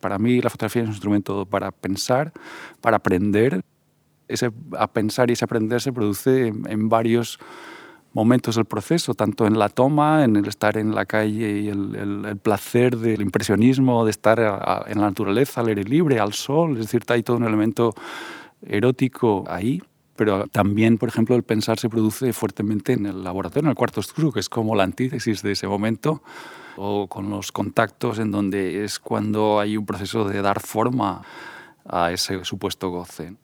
Para mí la fotografía es un instrumento para pensar, para aprender. Ese a pensar y ese aprender se produce en, varios momentos del proceso, tanto en la toma, en el estar en la calle y el, placer del impresionismo, de estar en la naturaleza, al aire libre, al sol, es decir, hay todo un elemento erótico ahí, pero también, por ejemplo, el pensar se produce fuertemente en el laboratorio, en el cuarto oscuro, que es como la antítesis de ese momento, o con los contactos, en donde es cuando hay un proceso de dar forma a ese supuesto goce.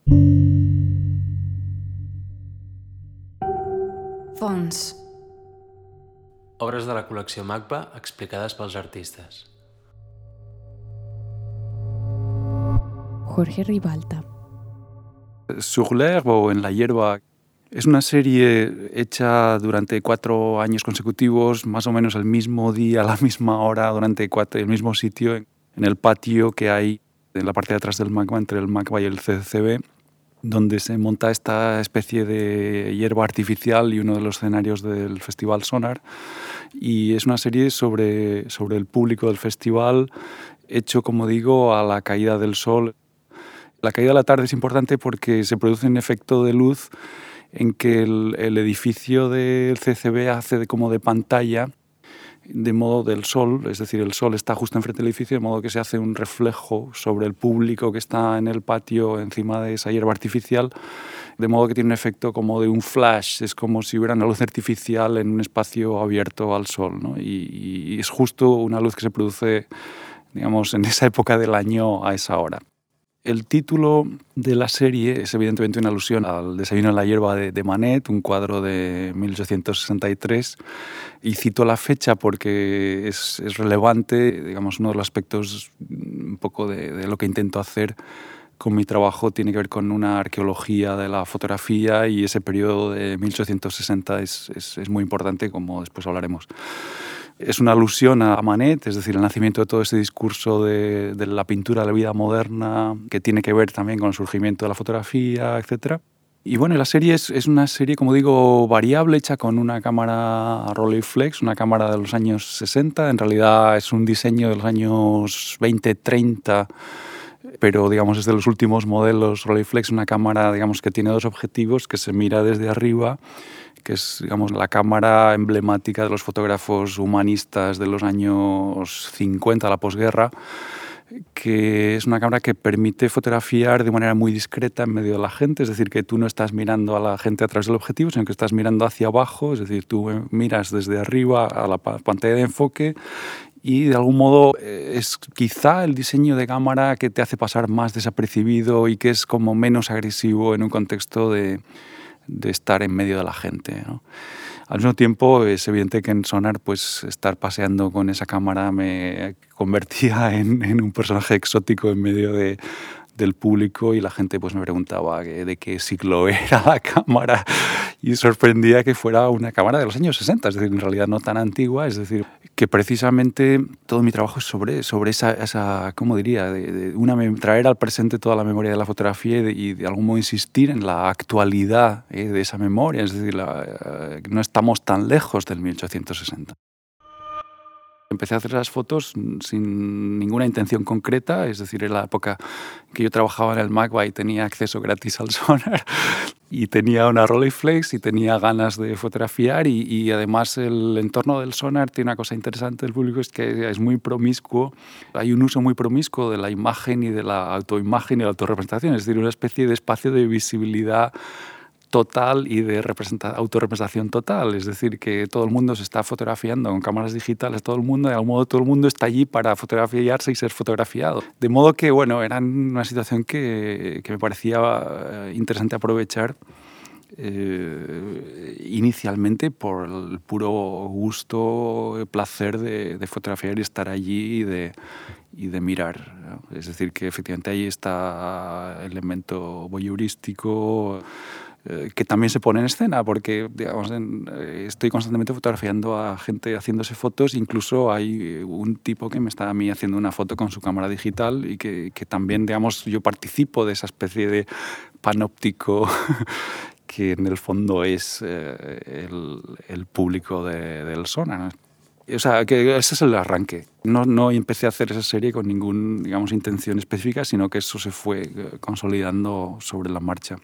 Fons. Obres de la col·lecció MACBA explicades pels artistes. Jorge Ribalta. Sur l'herbe o en la hierba es una serie hecha durante cuatro años consecutivos, más o menos el mismo día, a la misma hora, durante cuatro, el mismo sitio, en el patio que hay en la parte de atrás del MACBA, entre el MACBA y el CCB, donde se monta esta especie de hierba artificial y uno de los escenarios del Festival Sonar. Y es una serie sobre, sobre el público del festival, hecho, como digo, a la caída del sol. La caída de la tarde es importante porque se produce un efecto de luz en que el, edificio del CCB hace como de pantalla de modo del sol, es decir, el sol está justo enfrente del edificio, de modo que se hace un reflejo sobre el público que está en el patio encima de esa hierba artificial, de modo que tiene un efecto como de un flash, es como si hubiera una luz artificial en un espacio abierto al sol, y, y es justo una luz que se produce, digamos, en esa época del año a esa hora. El título de la serie es evidentemente una alusión al Desayuno en la hierba de, Manet, un cuadro de 1863, y cito la fecha porque es, relevante, digamos, uno de los aspectos un poco de, lo que intento hacer con mi trabajo tiene que ver con una arqueología de la fotografía y ese periodo de 1860 es, es muy importante, como después hablaremos es una alusión a Manet, es decir, el nacimiento de todo ese discurso de, la pintura de la vida moderna, que tiene que ver también con el surgimiento de la fotografía, etc. Y bueno, la serie es, una serie, como digo, variable, hecha con una cámara Rolleiflex, una cámara de los años 60. En realidad es un diseño de los años 20, 30 pero digamos es de los últimos modelos Rolleiflex, una cámara digamos que tiene dos objetivos, que se mira desde arriba que es digamos, la cámara emblemática de los fotógrafos humanistas de los años 50, la posguerra, que es una cámara que permite fotografiar de manera muy discreta en medio de la gente, es decir, que tú no estás mirando a la gente a través del objetivo, sino que estás mirando hacia abajo, es decir, tú miras desde arriba a la pantalla de enfoque y de algún modo eh, es quizá el diseño de cámara que te hace pasar más desapercibido y que es como menos agresivo en un contexto de, de estar en medio de la gente. Al mismo tiempo, es evidente que en Sonar, pues estar paseando con esa cámara me convertía en, en un personaje exótico en medio de, del público y la gente pues me preguntaba de qué siglo era la cámara y sorprendía que fuera una cámara de los años 60, es decir, en realidad no tan antigua, es decir, que precisamente todo mi trabajo es sobre, sobre esa, esa ¿cómo diría?, de, una, traer al presente toda la memoria de la fotografía y de, algún modo insistir en la actualidad eh, de esa memoria, es decir, eh, no estamos tan lejos del 1860. Empecé a hacer las fotos sin ninguna intención concreta, es decir, en la época que yo trabajaba en el MACBA y tenía acceso gratis al sonar y tenía una Rolleiflex y tenía ganas de fotografiar y, y, además el entorno del sonar tiene una cosa interesante del público, es que es muy promiscuo, hay un uso muy promiscuo de la imagen y de la autoimagen y la autorrepresentación, es decir, una especie de espacio de visibilidad total y de autorrepresentación total. Es decir, que todo el mundo se está fotografiando con cámaras digitales, todo el mundo, de algún modo todo el mundo está allí para fotografiarse y ser fotografiado. De modo que, bueno, era una situación que, que me parecía eh, interesante aprovechar eh, inicialmente por el puro gusto, el placer de, fotografiar y estar allí y de, y de mirar. Es decir, que efectivamente ahí está el elemento voyeurístico, que también se pone en escena, porque digamos, eh, estoy constantemente fotografiando a gente haciéndose fotos, incluso hay un tipo que me está a mí haciendo una foto con su cámara digital y que, que también digamos, yo participo de esa especie de panóptico que en el fondo es eh, el, el, público de, del Sona. O sea, que ese es el arranque. No, no empecé a hacer esa serie con ninguna digamos, intención específica, sino que eso se fue eh, consolidando sobre la marcha.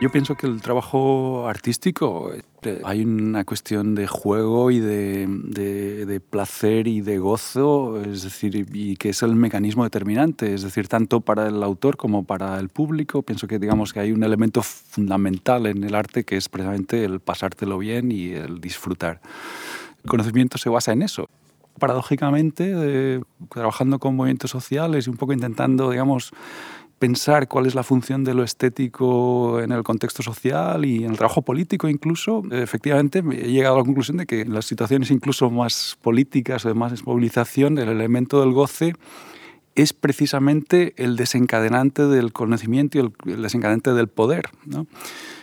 Yo pienso que el trabajo artístico eh, hay una cuestión de juego y de, de, placer y de gozo, es decir, y que es el mecanismo determinante, es decir, tanto para el autor como para el público. Pienso que digamos que hay un elemento fundamental en el arte que es precisamente el pasártelo bien y el disfrutar. El conocimiento se basa en eso paradójicamente, trabajando con movimientos sociales y un poco intentando, digamos, pensar cuál es la función de lo estético en el contexto social y en el trabajo político incluso, efectivamente he llegado a la conclusión de que en las situaciones incluso más políticas o de más movilización, el elemento del goce es precisamente el desencadenante del conocimiento y el, desencadenante del poder.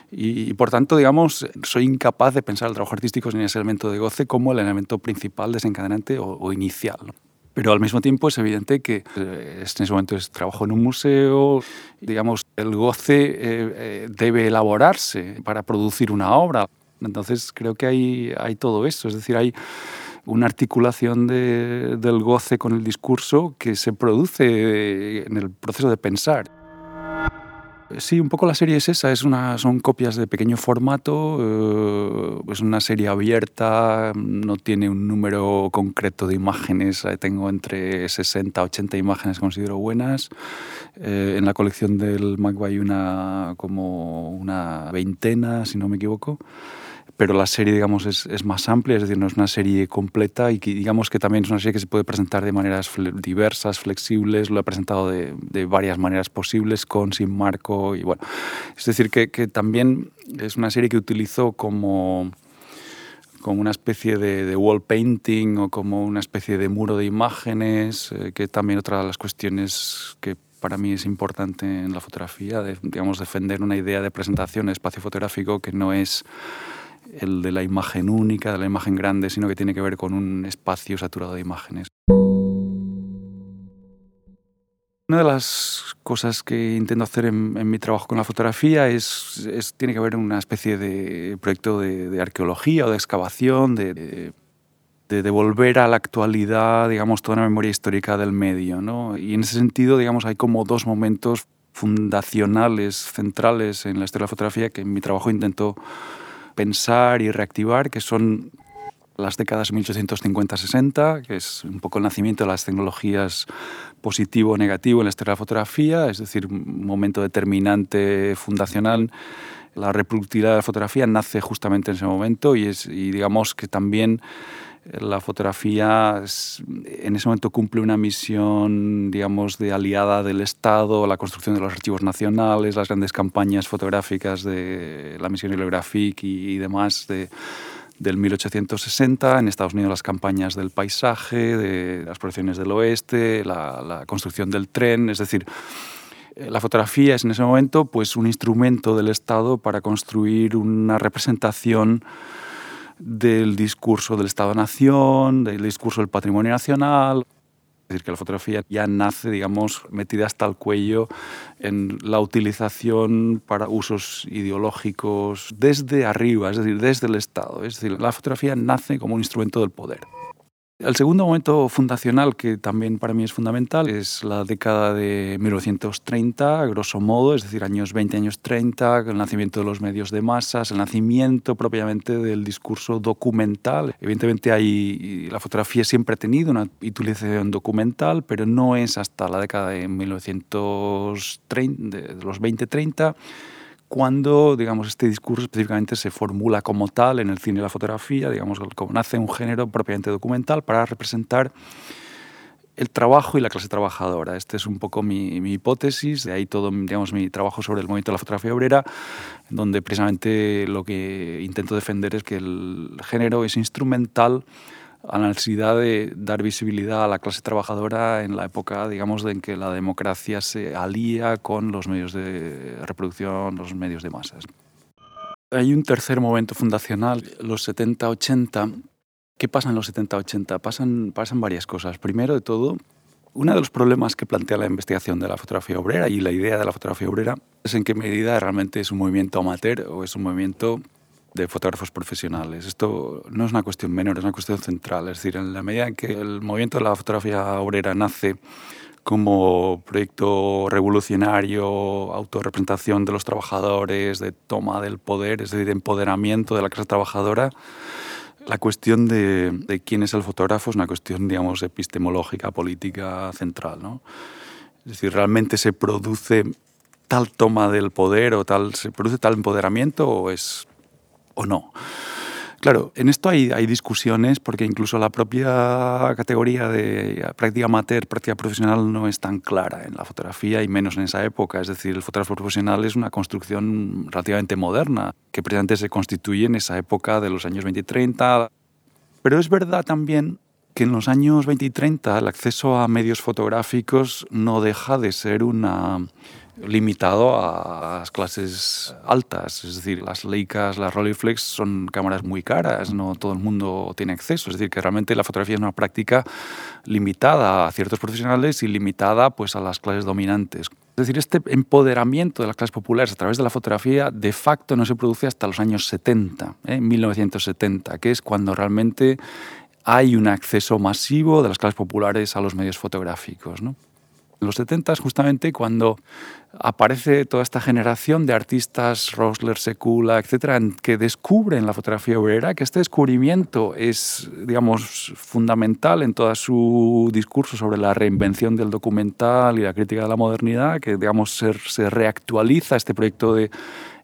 Y, por tanto, digamos, soy incapaz de pensar el trabajo artístico sin ese elemento de goce como el elemento principal, desencadenante o, o inicial. Pero al mismo tiempo es evidente que eh, en ese momento es trabajo en un museo, digamos, el goce eh, eh, debe elaborarse para producir una obra. Entonces creo que hay, hay todo eso, es decir, hay una articulación del goce con el discurso que se produce en el proceso de pensar. Sí, un poco la serie es esa, es una, son copias de pequeño formato, eh, es una serie abierta, no tiene un número concreto de imágenes, tengo entre 60 80 imágenes que considero buenas. Eh, en la colección del MACBA hay una, como una veintena, si no me equivoco pero la serie, digamos, es, es, más amplia, es decir, no es una serie completa y que, digamos que también es una serie que se puede presentar de maneras diversas, flexibles, lo he presentado de, de, varias maneras posibles, con, sin marco, y bueno, es decir, que, que también es una serie que utilizo como como una especie de, de, wall painting o como una especie de muro de imágenes, eh, que también otra de las cuestiones que para mí es importante en la fotografía, de, digamos, defender una idea de presentación, de espacio fotográfico que no es el de la imagen única, de la imagen grande, sino que tiene que ver con un espacio saturado de imágenes. Una de las cosas que intento hacer en, mi trabajo con la fotografía es, tiene que ver una especie de proyecto de, arqueología o de excavación, de, de, devolver a la actualidad, digamos, toda una memoria histórica del medio. ¿no? Y en ese sentido, digamos, hay como dos momentos fundacionales, centrales en la historia de la fotografía que en mi trabajo intento pensar y reactivar, que son las décadas 1850-60, que es un poco el nacimiento de las tecnologías positivo-negativo en la historia de la fotografía, es decir, un momento determinante, fundacional. La reproductividad de la fotografía nace justamente en ese momento y, es, y digamos que también la fotografía en ese momento cumple una misión, digamos, de aliada del Estado, la construcción de los archivos nacionales, las grandes campañas fotográficas de la misión heliográfica y, demás de, del 1860, en Estados Unidos las campañas del paisaje, de las proyecciones del oeste, la, la construcción del tren, es decir, la fotografía es en ese momento pues un instrumento del Estado para construir una representación del discurso del Estado-Nación, del discurso del patrimonio nacional. Es decir, que la fotografía ya nace, digamos, metida hasta el cuello en la utilización para usos ideológicos desde arriba, es decir, desde el Estado. Es decir, la fotografía nace como un instrumento del poder. El segundo momento fundacional que también para mí es fundamental es la década de 1930, grosso modo, es decir, años 20, años 30, el nacimiento de los medios de masas, el nacimiento propiamente del discurso documental. Evidentemente hay, la fotografía siempre ha tenido una utilización documental, pero no es hasta la década de 1930, de los 20-30 cuando digamos, este discurso específicamente se formula como tal en el cine y la fotografía, digamos, como nace un género propiamente documental para representar el trabajo y la clase trabajadora. Esta es un poco mi, mi, hipótesis, de ahí todo digamos, mi trabajo sobre el movimiento de la fotografía obrera, donde precisamente lo que intento defender es que el género es instrumental a la necesidad de dar visibilidad a la clase trabajadora en la época, digamos, en que la democracia se alía con los medios de reproducción, los medios de masas. Hay un tercer momento fundacional, los 70-80. ¿Qué pasa en los 70-80? Pasan, pasan varias cosas. Primero de todo, uno de los problemas que plantea la investigación de la fotografía obrera y la idea de la fotografía obrera es en qué medida realmente es un movimiento amateur o es un movimiento de fotógrafos profesionales. Esto no es una cuestión menor, es una cuestión central. Es decir, en la medida en que el movimiento de la fotografía obrera nace como proyecto revolucionario, autorrepresentación de los trabajadores, de toma del poder, es decir, de empoderamiento de la clase trabajadora, la cuestión de, de, quién es el fotógrafo es una cuestión, digamos, epistemológica, política central. ¿no? Es decir, realmente se produce tal toma del poder o tal, se produce tal empoderamiento o es o no. Claro, en esto hay, hay, discusiones porque incluso la propia categoría de práctica amateur, práctica profesional no es tan clara en la fotografía y menos en esa época. Es decir, el fotógrafo profesional es una construcción relativamente moderna que precisamente se constituye en esa época de los años 20 y 30. Pero es verdad también que en los años 20 y 30 el acceso a medios fotográficos no deja de ser una limitado a las clases altas, es decir, las Leicas, las Rolleiflex son cámaras muy caras, no todo el mundo tiene acceso, es decir, que realmente la fotografía es una práctica limitada a ciertos profesionales y limitada pues a las clases dominantes. Es decir, este empoderamiento de las clases populares a través de la fotografía de facto no se produce hasta los años 70, ¿eh? en 1970, que es cuando realmente hay un acceso masivo de las clases populares a los medios fotográficos. ¿no? En los 70 justamente cuando aparece toda esta generación de artistas, Rosler, Secula, etcétera, que descubren la fotografía obrera, que este descubrimiento es, digamos, fundamental en todo su discurso sobre la reinvención del documental y la crítica de la modernidad, que, digamos, se, se reactualiza este proyecto de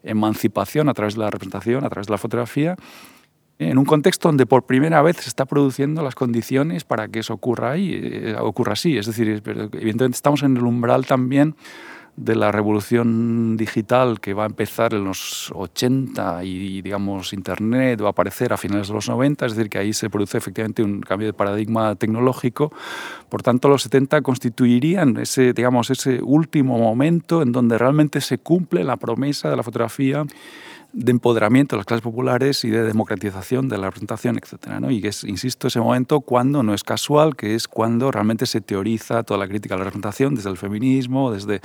emancipación a través de la representación, a través de la fotografía, en un contexto donde por primera vez se está produciendo las condiciones para que eso ocurra ahí, eh, ocurra así. Es decir, evidentemente estamos en el umbral también de la revolución digital que va a empezar en los 80 y, digamos, Internet va a aparecer a finales de los 90, es decir, que ahí se produce efectivamente un cambio de paradigma tecnológico. Por tanto, los 70 constituirían ese, digamos, ese último momento en donde realmente se cumple la promesa de la fotografía de empoderamiento de las clases populares y de democratización de la representación, etc. ¿no? Y es, insisto, ese momento cuando no es casual, que es cuando realmente se teoriza toda la crítica a la representación, desde el feminismo, desde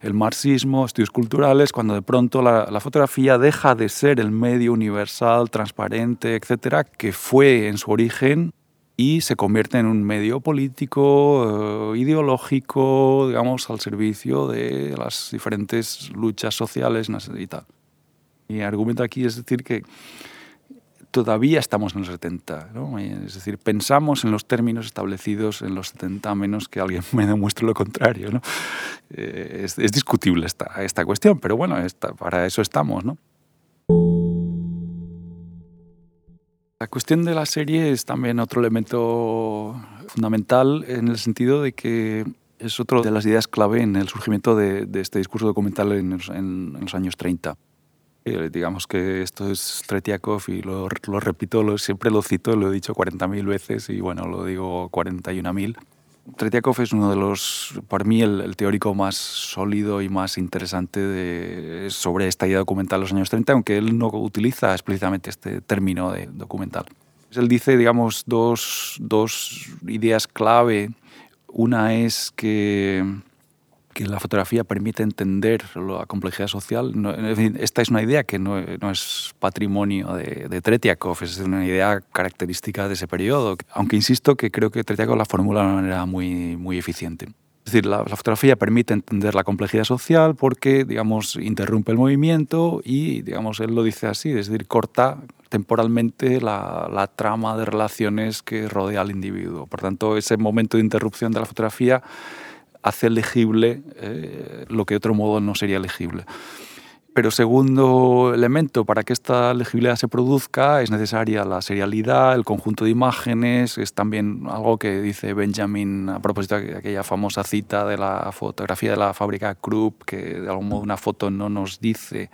el marxismo, estudios culturales, cuando de pronto la, fotografía deja de ser el medio universal, transparente, etcétera, que fue en su origen y se convierte en un medio político, eh, ideológico, digamos, al servicio de las diferentes luchas sociales y. Mi argumento aquí es decir que todavía estamos en los 70. ¿no? Es decir, pensamos en los términos establecidos en los 70 a menos que alguien me demuestre lo contrario. ¿no? Eh, es, es, discutible esta, esta cuestión, pero bueno, esta, para eso estamos. ¿no? La cuestión de la serie es también otro elemento fundamental en el sentido de que es otra de las ideas clave en el surgimiento de, de este discurso documental en, en, en los años 30. Eh, digamos que esto es Tretiakov y lo, lo repito, lo, siempre lo cito, lo he dicho 40.000 veces y bueno, lo digo 41.000. Tretiakov es uno de los, para mí, el, el, teórico más sólido y más interesante de, sobre esta idea documental de los años 30, aunque él no utiliza explícitamente este término de documental. Él dice, digamos, dos, dos ideas clave. Una es que que la fotografía permite entender la complejidad social. No, en fin, esta es una idea que no, no es patrimonio de, de, Tretiakov, es una idea característica de ese periodo, aunque insisto que creo que Tretiakov la formula de una manera muy, muy eficiente. Es decir, la, la, fotografía permite entender la complejidad social porque, digamos, interrumpe el movimiento y, digamos, él lo dice así, es decir, corta temporalmente la, la trama de relaciones que rodea al individuo. Por tanto, ese momento de interrupción de la fotografía hace legible eh, lo que de otro modo no sería legible. Pero segundo elemento, para que esta legibilidad se produzca es necesaria la serialidad, el conjunto de imágenes, es también algo que dice Benjamin a propósito de aquella famosa cita de la fotografía de la fábrica Krupp, que de algún modo una foto no nos dice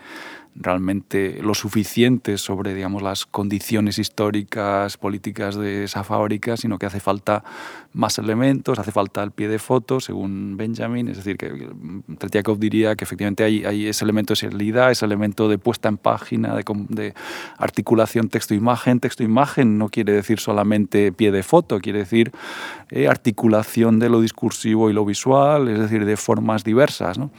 realmente lo suficiente sobre digamos, las condiciones históricas, políticas de esa fábrica, sino que hace falta más elementos, hace falta el pie de foto, según Benjamin. Es decir, que Tretiakov diría que efectivamente hay, hay ese elemento de serialidad, ese elemento de puesta en página, de, de articulación texto-imagen. Texto-imagen no quiere decir solamente pie de foto, quiere decir eh, articulación de lo discursivo y lo visual, es decir, de formas diversas. ¿no?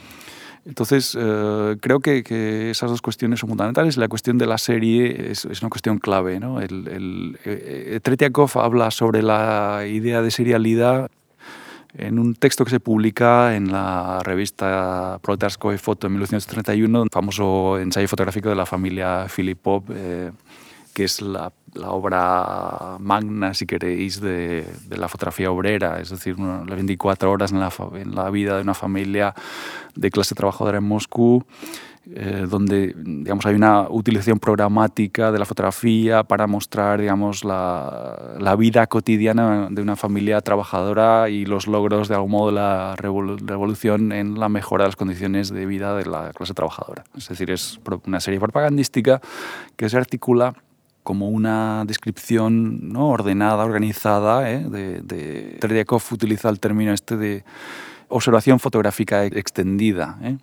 Entonces, eh, creo que, esas dos cuestiones son fundamentales. La cuestión de la serie es, una cuestión clave. ¿no? El, eh, Tretiakov habla sobre la idea de serialidad en un texto que se publica en la revista Proletarskoe Foto en 1931, un famoso ensayo fotográfico de la familia Filipov, eh, que es la, obra magna, si queréis, de, la fotografía obrera, es decir, las 24 horas en la, en la vida de una familia de clase trabajadora en Moscú eh, donde digamos, hay una utilización programática de la fotografía para mostrar digamos, la, la, vida cotidiana de una familia trabajadora y los logros de algún modo de la revolución en la mejora de las condiciones de vida de la clase trabajadora. Es decir, es una serie propagandística que se articula como una descripción ¿no? ordenada, organizada. ¿eh? De, de utiliza el término este de observación fotográfica extendida. ¿eh?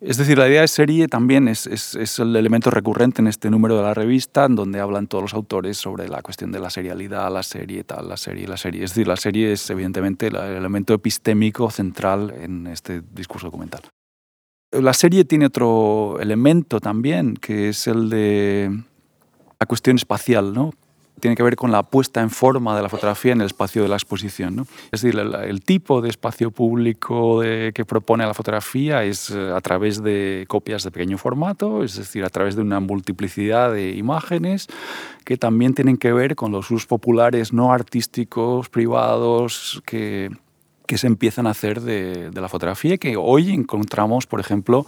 Es decir, la idea de serie también es, es, el elemento recurrente en este número de la revista, en donde hablan todos los autores sobre la cuestión de la serialidad, la serie, tal, la serie, la serie. Es decir, la serie es evidentemente el elemento epistémico central en este discurso documental. La serie tiene otro elemento también, que es el de la cuestión espacial, ¿no? tiene que ver con la puesta en forma de la fotografía en el espacio de la exposición. ¿no? Es decir, el, tipo de espacio público que propone la fotografía es eh, a través de copias de pequeño formato, es decir, a través de una multiplicidad de imágenes que también tienen que ver con los usos populares no artísticos, privados, que, que se empiezan a hacer de, de la fotografía, que hoy encontramos, por ejemplo,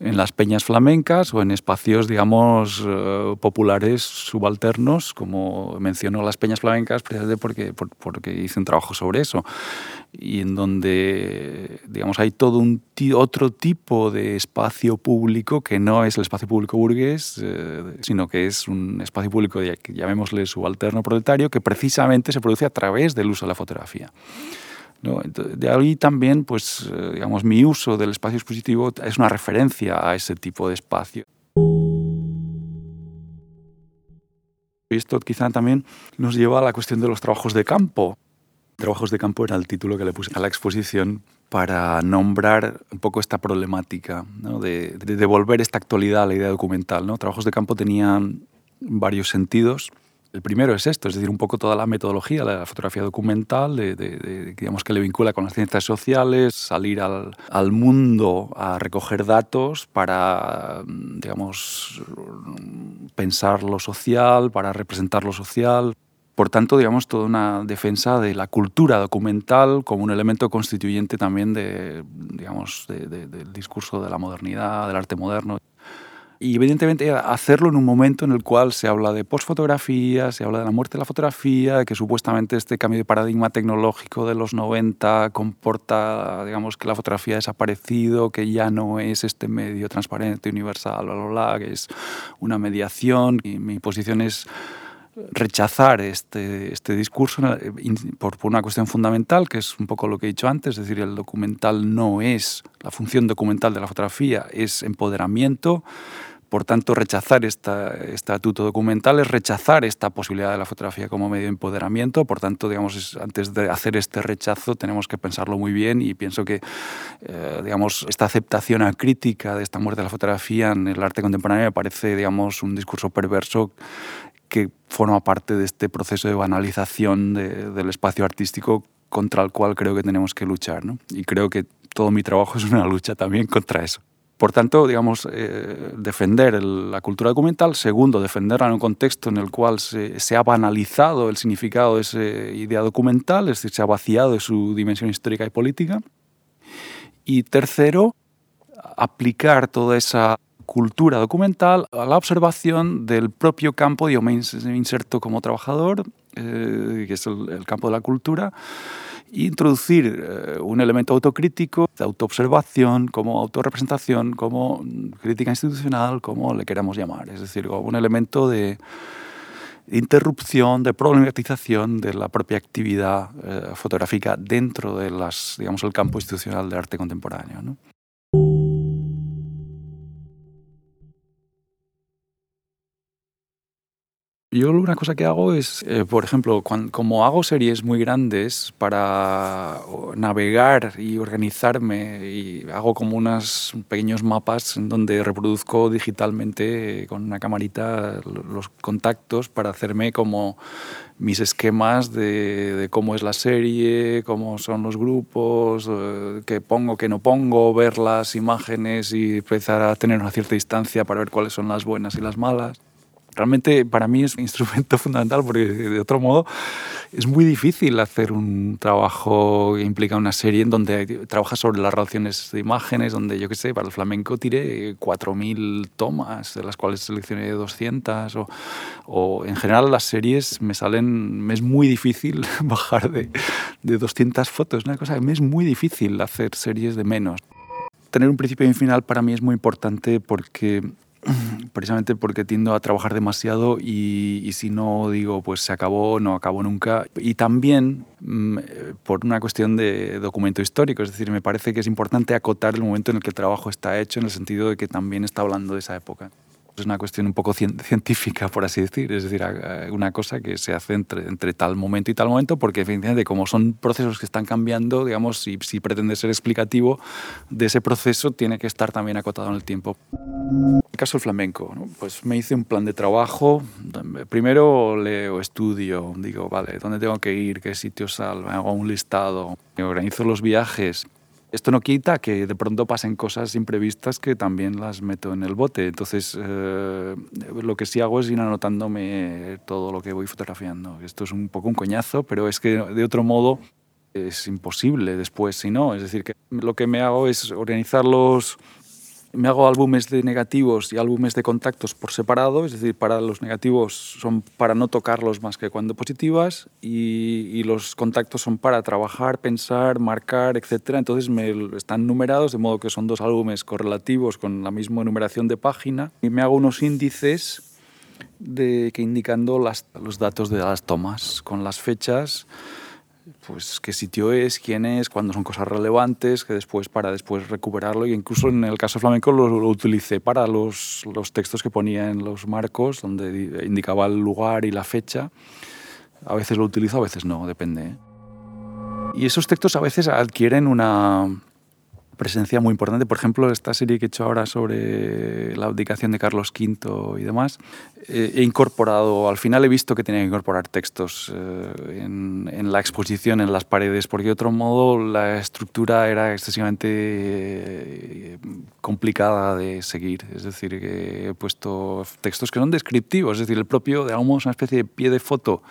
en las peñas flamencas o en espacios, digamos, eh, populares subalternos, como menciono las peñas flamencas, precisamente porque, porque hice un trabajo sobre eso, y en donde, digamos, hay todo un otro tipo de espacio público que no es el espacio público burgués, eh, sino que es un espacio público, llamémosle subalterno proletario, que precisamente se produce a través del uso de la fotografía de ahí también, pues, eh, digamos, mi uso del espacio expositivo es una referencia a ese tipo de espacio. Esto quizá también nos lleva a la cuestión de los trabajos de campo. Trabajos de campo era el título que le puse a la exposición para nombrar un poco esta problemática, de, de devolver esta actualidad a la idea documental. ¿no? Trabajos de campo tenían varios sentidos el primero es esto, es decir, un poco toda la metodología de la fotografía documental, de, digamos que le vincula con las ciencias sociales, salir al, al, mundo a recoger datos para, digamos, pensar lo social, para representar lo social. Por tanto, digamos, toda una defensa de la cultura documental como un elemento constituyente también de, digamos, del discurso de la modernidad, del arte moderno y evidentemente hacerlo en un momento en el cual se habla de postfotografía, se habla de la muerte de la fotografía, que supuestamente este cambio de paradigma tecnológico de los 90 comporta, digamos, que la fotografía ha desaparecido, que ya no es este medio transparente, universal, bla, bla, bla, que es una mediación. Y mi posición es rechazar este, este discurso por, por, una cuestión fundamental, que es un poco lo que he dicho antes, es decir, el documental no es, la función documental de la fotografía es empoderamiento, por tanto, rechazar este estatuto documental es rechazar esta posibilidad de la fotografía como medio de empoderamiento. Por tanto, digamos, antes de hacer este rechazo tenemos que pensarlo muy bien y pienso que eh, digamos, esta aceptación acrítica de esta muerte de la fotografía en el arte contemporáneo me parece digamos, un discurso perverso que forma parte de este proceso de banalización del espacio artístico contra el cual creo que tenemos que luchar. ¿no? Y creo que todo mi trabajo es una lucha también contra eso. Por tanto, digamos, eh, defender la cultura documental. Segundo, defenderla en un contexto en el cual se, se, ha banalizado el significado de esa idea documental, es decir, se ha vaciado de su dimensión histórica y política. Y tercero, aplicar toda esa cultura documental a la observación del propio campo, yo me inserto como trabajador, eh, que es el, campo de la cultura, introducir eh, un elemento autocrítico, de autoobservación, como autorrepresentación, como crítica institucional, como le queramos llamar, es decir, como un elemento de interrupción, de problematización de la propia actividad eh, fotográfica dentro de las, digamos, el campo institucional de arte contemporáneo. Yo una cosa que hago es, eh, por ejemplo, como hago series muy grandes para navegar y organizarme y hago como unos pequeños mapas en donde reproduzco digitalmente con una camarita los contactos para hacerme como mis esquemas de, de cómo es la serie, cómo son los grupos, eh, qué pongo, qué no pongo, ver las imágenes y empezar a tener una cierta distancia para ver cuáles son las buenas y las malas realmente para mí es un instrumento fundamental porque de otro modo es muy difícil hacer un trabajo que implica una serie en donde trabajas sobre las relaciones de imágenes, donde yo qué sé, para el flamenco tiré 4.000 tomas, de las cuales seleccioné 200, o, o, en general las series me salen, me es muy difícil bajar de, de 200 fotos, una cosa que me es muy difícil hacer series de menos. Tener un principio y un final para mí es muy importante porque precisamente porque tiendo a trabajar demasiado y, si no digo pues se acabó, no acabó nunca. Y también mm, por una cuestión de documento histórico, es decir, me parece que es importante acotar el momento en el que el trabajo está hecho, en el sentido de que también está hablando de esa época. Es una cuestión un poco científica, por así decir, es decir, una cosa que se hace entre, tal momento y tal momento, porque efectivamente como son procesos que están cambiando, digamos, si, si pretende ser explicativo de ese proceso, tiene que estar también acotado en el tiempo. En el caso del flamenco, pues me hice un plan de trabajo. Primero leo, estudio, digo, vale, ¿dónde tengo que ir? ¿Qué sitios salvo? Hago un listado, organizo los viajes esto no quita que de pronto pasen cosas imprevistas que también las meto en el bote. Entonces, eh, lo que sí hago es ir anotándome todo lo que voy fotografiando. Esto es un poco un coñazo, pero es que de otro modo es imposible después si no. Es decir, que lo que me hago es organizar los me hago álbumes de negativos y álbumes de contactos por separado, es decir, para los negativos son para no tocarlos más que cuando positivas y, los contactos son para trabajar, pensar, marcar, etc. Entonces me, están numerados de modo que son dos álbumes correlativos con la misma numeración de página y me hago unos índices de, que indicando las, los datos de las tomas con las fechas pues qué sitio es, quién es, cuándo son cosas relevantes, que después para después recuperarlo. Y incluso en el caso flamenco lo, lo, utilicé para los, los textos que ponía en los marcos, donde indicaba el lugar y la fecha. A veces lo utilizo, a veces no, depende. ¿eh? Y esos textos a veces adquieren una, presencia muy importante. Por ejemplo, esta serie que he hecho ahora sobre la abdicación de Carlos V y demás, eh, he incorporado, al final he visto que tenía que incorporar textos eh, en, en, la exposición, en las paredes, porque de otro modo la estructura era excesivamente eh, complicada de seguir. Es decir, que he puesto textos que son descriptivos, es decir, el propio, digamos, una especie de pie de foto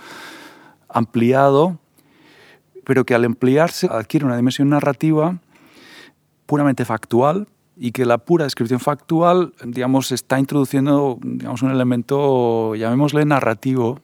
ampliado, pero que al ampliarse adquiere una dimensión narrativa puramente factual y que la pura descripción factual, digamos, está introduciendo, digamos, un elemento, llamémosle narrativo,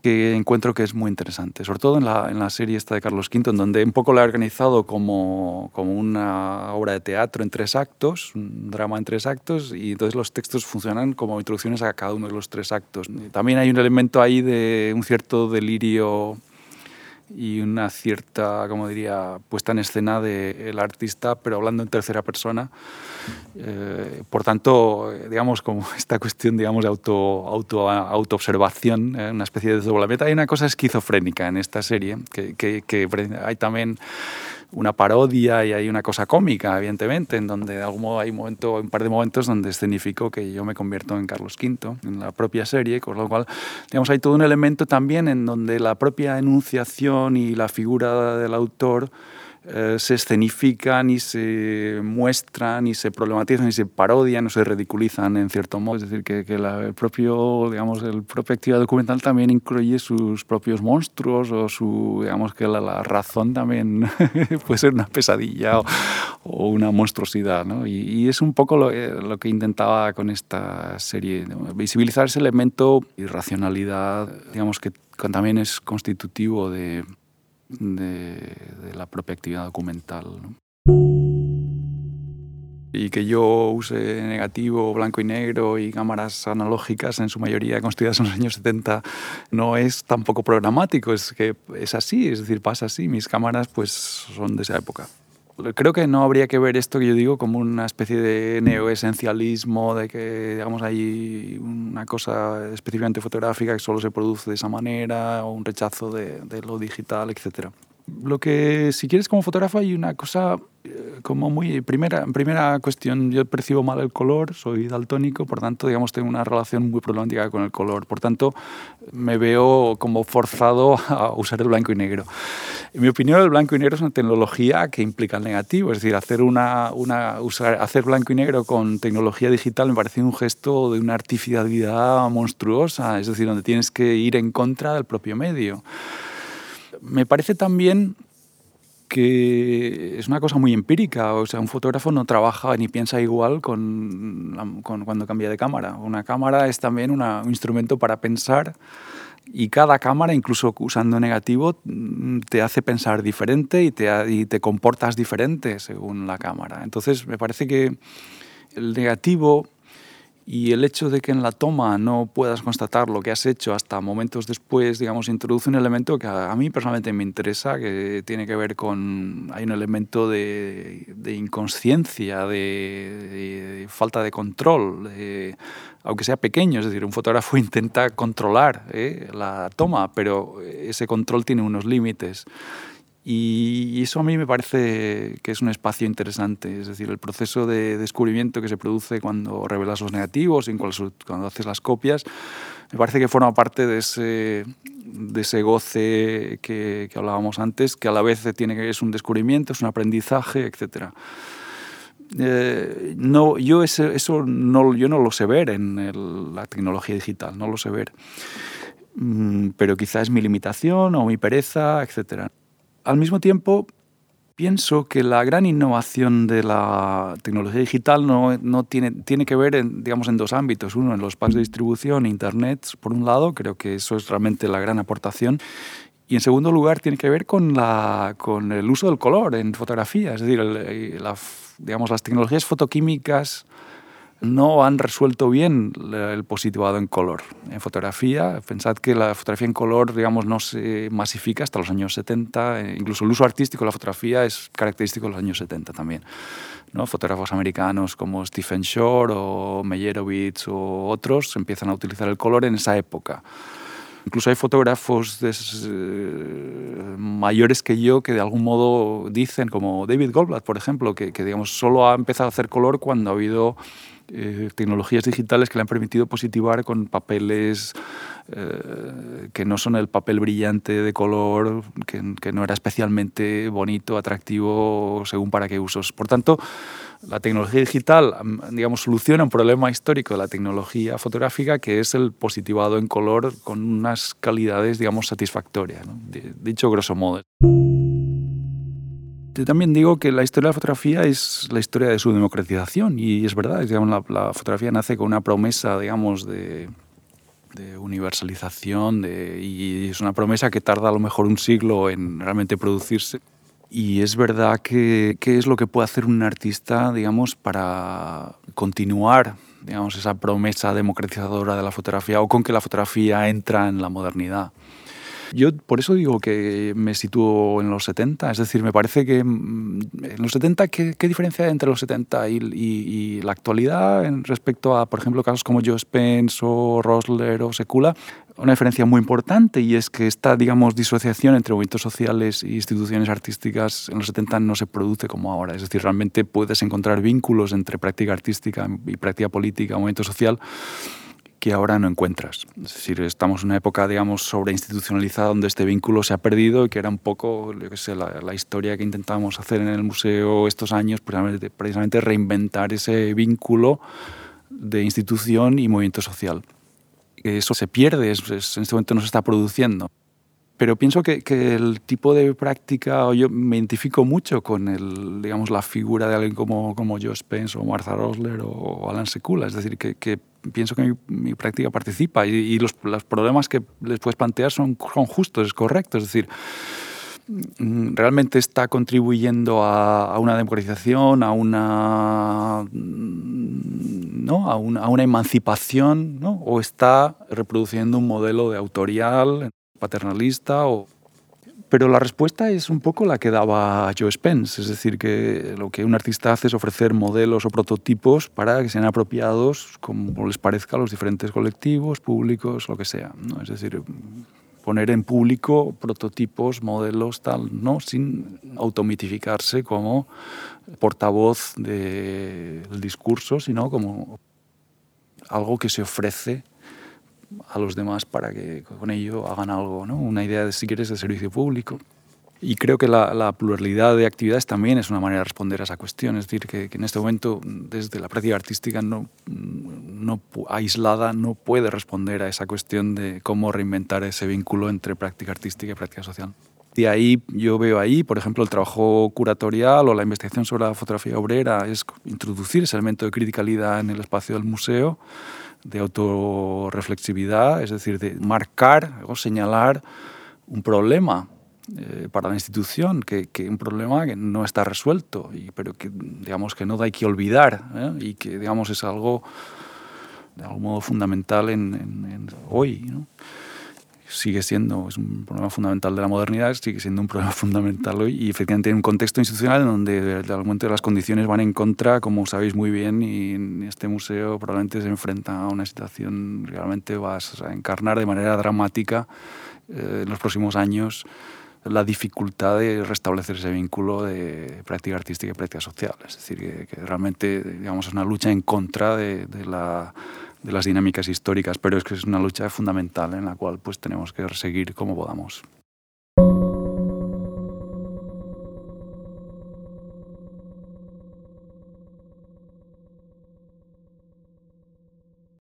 que encuentro que es muy interesante, sobre todo en la, en la serie esta de Carlos V, en donde un poco la he organizado como, como una obra de teatro en tres actos, un drama en tres actos, y entonces los textos funcionan como introducciones a cada uno de los tres actos. También hay un elemento ahí de un cierto delirio y una cierta, como diría, puesta en escena del artista, pero hablando en tercera persona. Eh, por tanto, digamos, como esta cuestión, digamos, de auto, auto, autoobservación, eh, una especie de desdoblamiento. Hay una cosa esquizofrénica en esta serie, que, que, que hay también una parodia y hay una cosa cómica, evidentemente, en donde de algún modo hay un, par de momentos donde escenifico que yo me convierto en Carlos V, en la propia serie, con lo cual, digamos, hay todo un elemento también en donde la propia enunciación y la figura del autor eh, se escenifican y se muestran y se problematizan y se parodian o se ridiculizan en cierto modo. Es decir, que, que la, el propio, digamos, el propia actividad documental también incluye sus propios monstruos o su, digamos, que la, la razón también puede ser una pesadilla o, o una monstruosidad. ¿no? Y, y, es un poco lo, eh, lo, que intentaba con esta serie, visibilizar ese elemento irracionalidad, digamos, que también es constitutivo de de, la propia actividad documental. Y que yo use negativo, blanco y negro y cámaras analógicas, en su mayoría construidas en los años 70, no es tampoco programático, es que es así, es decir, pasa así. Mis cámaras pues son de esa época. Creo que no habría que ver esto que yo digo como una especie de neoesencialismo, de que digamos hay una cosa específicamente fotográfica que solo se produce de esa manera, o un rechazo de, de lo digital, etcétera. Lo que, si quieres, como fotógrafo hay una cosa eh, como muy... Primera, primera cuestión, yo percibo mal el color, soy daltónico, por tanto, digamos, tengo una relación muy problemática con el color. Por tanto, me veo como forzado a usar el blanco y negro. En mi opinión, el blanco y negro es una tecnología que implica el negativo. Es decir, hacer, una, una, usar, hacer blanco y negro con tecnología digital me parece un gesto de una artificialidad monstruosa. Es decir, donde tienes que ir en contra del propio medio me parece también que es una cosa muy empírica, o sea, un fotógrafo no trabaja ni piensa igual con, cuando cambia de cámara. Una cámara es también un instrumento para pensar y cada cámara, incluso usando negativo, te hace pensar diferente y te, y te comportas diferente según la cámara. Entonces, me parece que el negativo y el hecho de que en la toma no puedas constatar lo que has hecho hasta momentos después, digamos, introduce un elemento que a, mí personalmente me interesa, que tiene que ver con, hay un elemento de, inconsciencia, de, falta de control, aunque sea pequeño, es decir, un fotógrafo intenta controlar ¿eh? la toma, pero ese control tiene unos límites. Y eso a mí me parece que es un espacio interesante, es decir, el proceso de descubrimiento que se produce cuando revelas los negativos, incluso cuando haces las copias, me parece que forma parte de ese, de ese goce que, hablábamos antes, que a la vez tiene es un descubrimiento, es un aprendizaje, etc. Eh, no, yo eso no, yo no lo sé ver en la tecnología digital, no lo sé ver. Mm, pero quizás es mi limitación o mi pereza, etcétera al mismo tiempo, pienso que la gran innovación de la tecnología digital no, no tiene, tiene que ver en, digamos, en dos ámbitos. Uno, en los packs de distribución, Internet, por un lado, creo que eso es realmente la gran aportación. Y en segundo lugar, tiene que ver con, la, con el uso del color en fotografía. Es decir, digamos, las tecnologías fotoquímicas no han resuelto bien el positivado en color. En fotografía, pensad que la fotografía en color, digamos, no se masifica hasta los años 70, eh, incluso el uso artístico de la fotografía es característico de los años 70 también. ¿no? Fotógrafos americanos como Stephen Shore o Meyerowitz o otros empiezan a utilizar el color en esa época. Incluso hay fotógrafos eh, mayores que yo que de algún modo dicen, como David Goldblatt, por ejemplo, que, que digamos, solo ha empezado a hacer color cuando ha habido eh, tecnologías digitales que le han permitido positivar con papeles eh, que no son el papel brillante de color, que, que, no era especialmente bonito, atractivo, según para qué usos. Por tanto, la tecnología digital, digamos, soluciona un problema histórico de la tecnología fotográfica, que es el positivado en color con unas calidades, digamos, satisfactorias, ¿no? dicho grosso modo. También digo que la historia de la fotografía es la historia de su democratización y es verdad, digamos, la, fotografía nace con una promesa, digamos, de, universalización y es una promesa que tarda a lo mejor un siglo en realmente producirse. Y es verdad que qué es lo que puede hacer un artista, digamos, para continuar, digamos, esa promesa democratizadora de la fotografía o con que la fotografía entra en la modernidad. Yo por eso digo que me sitúo en los 70, es decir, me parece que mm, en los 70, ¿qué, diferencia hay entre los 70 y, la actualidad en respecto a, por ejemplo, casos como Joe Spence o Rosler o Secula? Una diferencia muy importante y es que esta, digamos, disociación entre movimientos sociales e instituciones artísticas en los 70 no se produce como ahora. Es decir, realmente puedes encontrar vínculos entre práctica artística y práctica política, movimiento social, que ahora no encuentras. Es decir, estamos en una época, digamos, sobreinstitucionalizada donde este vínculo se ha perdido y que era un poco, yo qué sé, la, historia que intentamos hacer en el museo estos años, precisamente, precisamente reinventar ese vínculo de institución y movimiento social. Eso se pierde, en este momento no se está produciendo pero pienso que, que, el tipo de práctica, yo me identifico mucho con el, digamos, la figura de alguien como, como Joe Spence o Martha Rosler o Alan Sekula, es decir, que, que pienso que mi, práctica participa y, los, los, problemas que les puedes plantear son, son justos, es correcto, es decir, mm, realmente está contribuyendo a, una democratización, a una, ¿no? a, una, a una emancipación, ¿no? o está reproduciendo un modelo de autorial paternalista Pero la respuesta es un poco la que daba Joe Spence, es decir, que lo que un artista hace es ofrecer modelos o prototipos para que sean apropiados como les parezca a los diferentes colectivos, públicos, lo que sea. Es decir, poner en público prototipos, modelos, tal, ¿no? sin automitificarse como portavoz del discurso, sino como algo que se ofrece a los demás para que con ello hagan algo, ¿no? Una idea, de, si quieres, de servicio público. Y creo que la, pluralidad de actividades también es una manera de responder a esa cuestión. Es decir, que, en este momento, desde la práctica artística no, no, aislada, no puede responder a esa cuestión de cómo reinventar ese vínculo entre práctica artística y práctica social. Y ahí yo veo ahí, por ejemplo, el trabajo curatorial o la investigación sobre la fotografía obrera es introducir ese elemento de criticalidad en el espacio del museo de autorreflexividad, es decir, de marcar o señalar un problema eh, para la institución, que, un problema que no está resuelto, pero que digamos que no hay que olvidar ¿eh? y que digamos es algo de algún modo fundamental en, hoy. Sigue siendo, es un problema fundamental de la modernidad, sigue siendo un problema fundamental hoy y efectivamente en un contexto institucional donde de momento las condiciones van en contra, como sabéis muy bien, y este museo probablemente se enfrenta a una situación realmente vas a encarnar de manera dramática eh, en los próximos años la dificultad de restablecer ese vínculo de práctica artística y práctica social. Es decir, que, que realmente digamos, es una lucha en contra de, de la de las dinámicas históricas, pero es que es una lucha fundamental en la cual pues tenemos que seguir como podamos.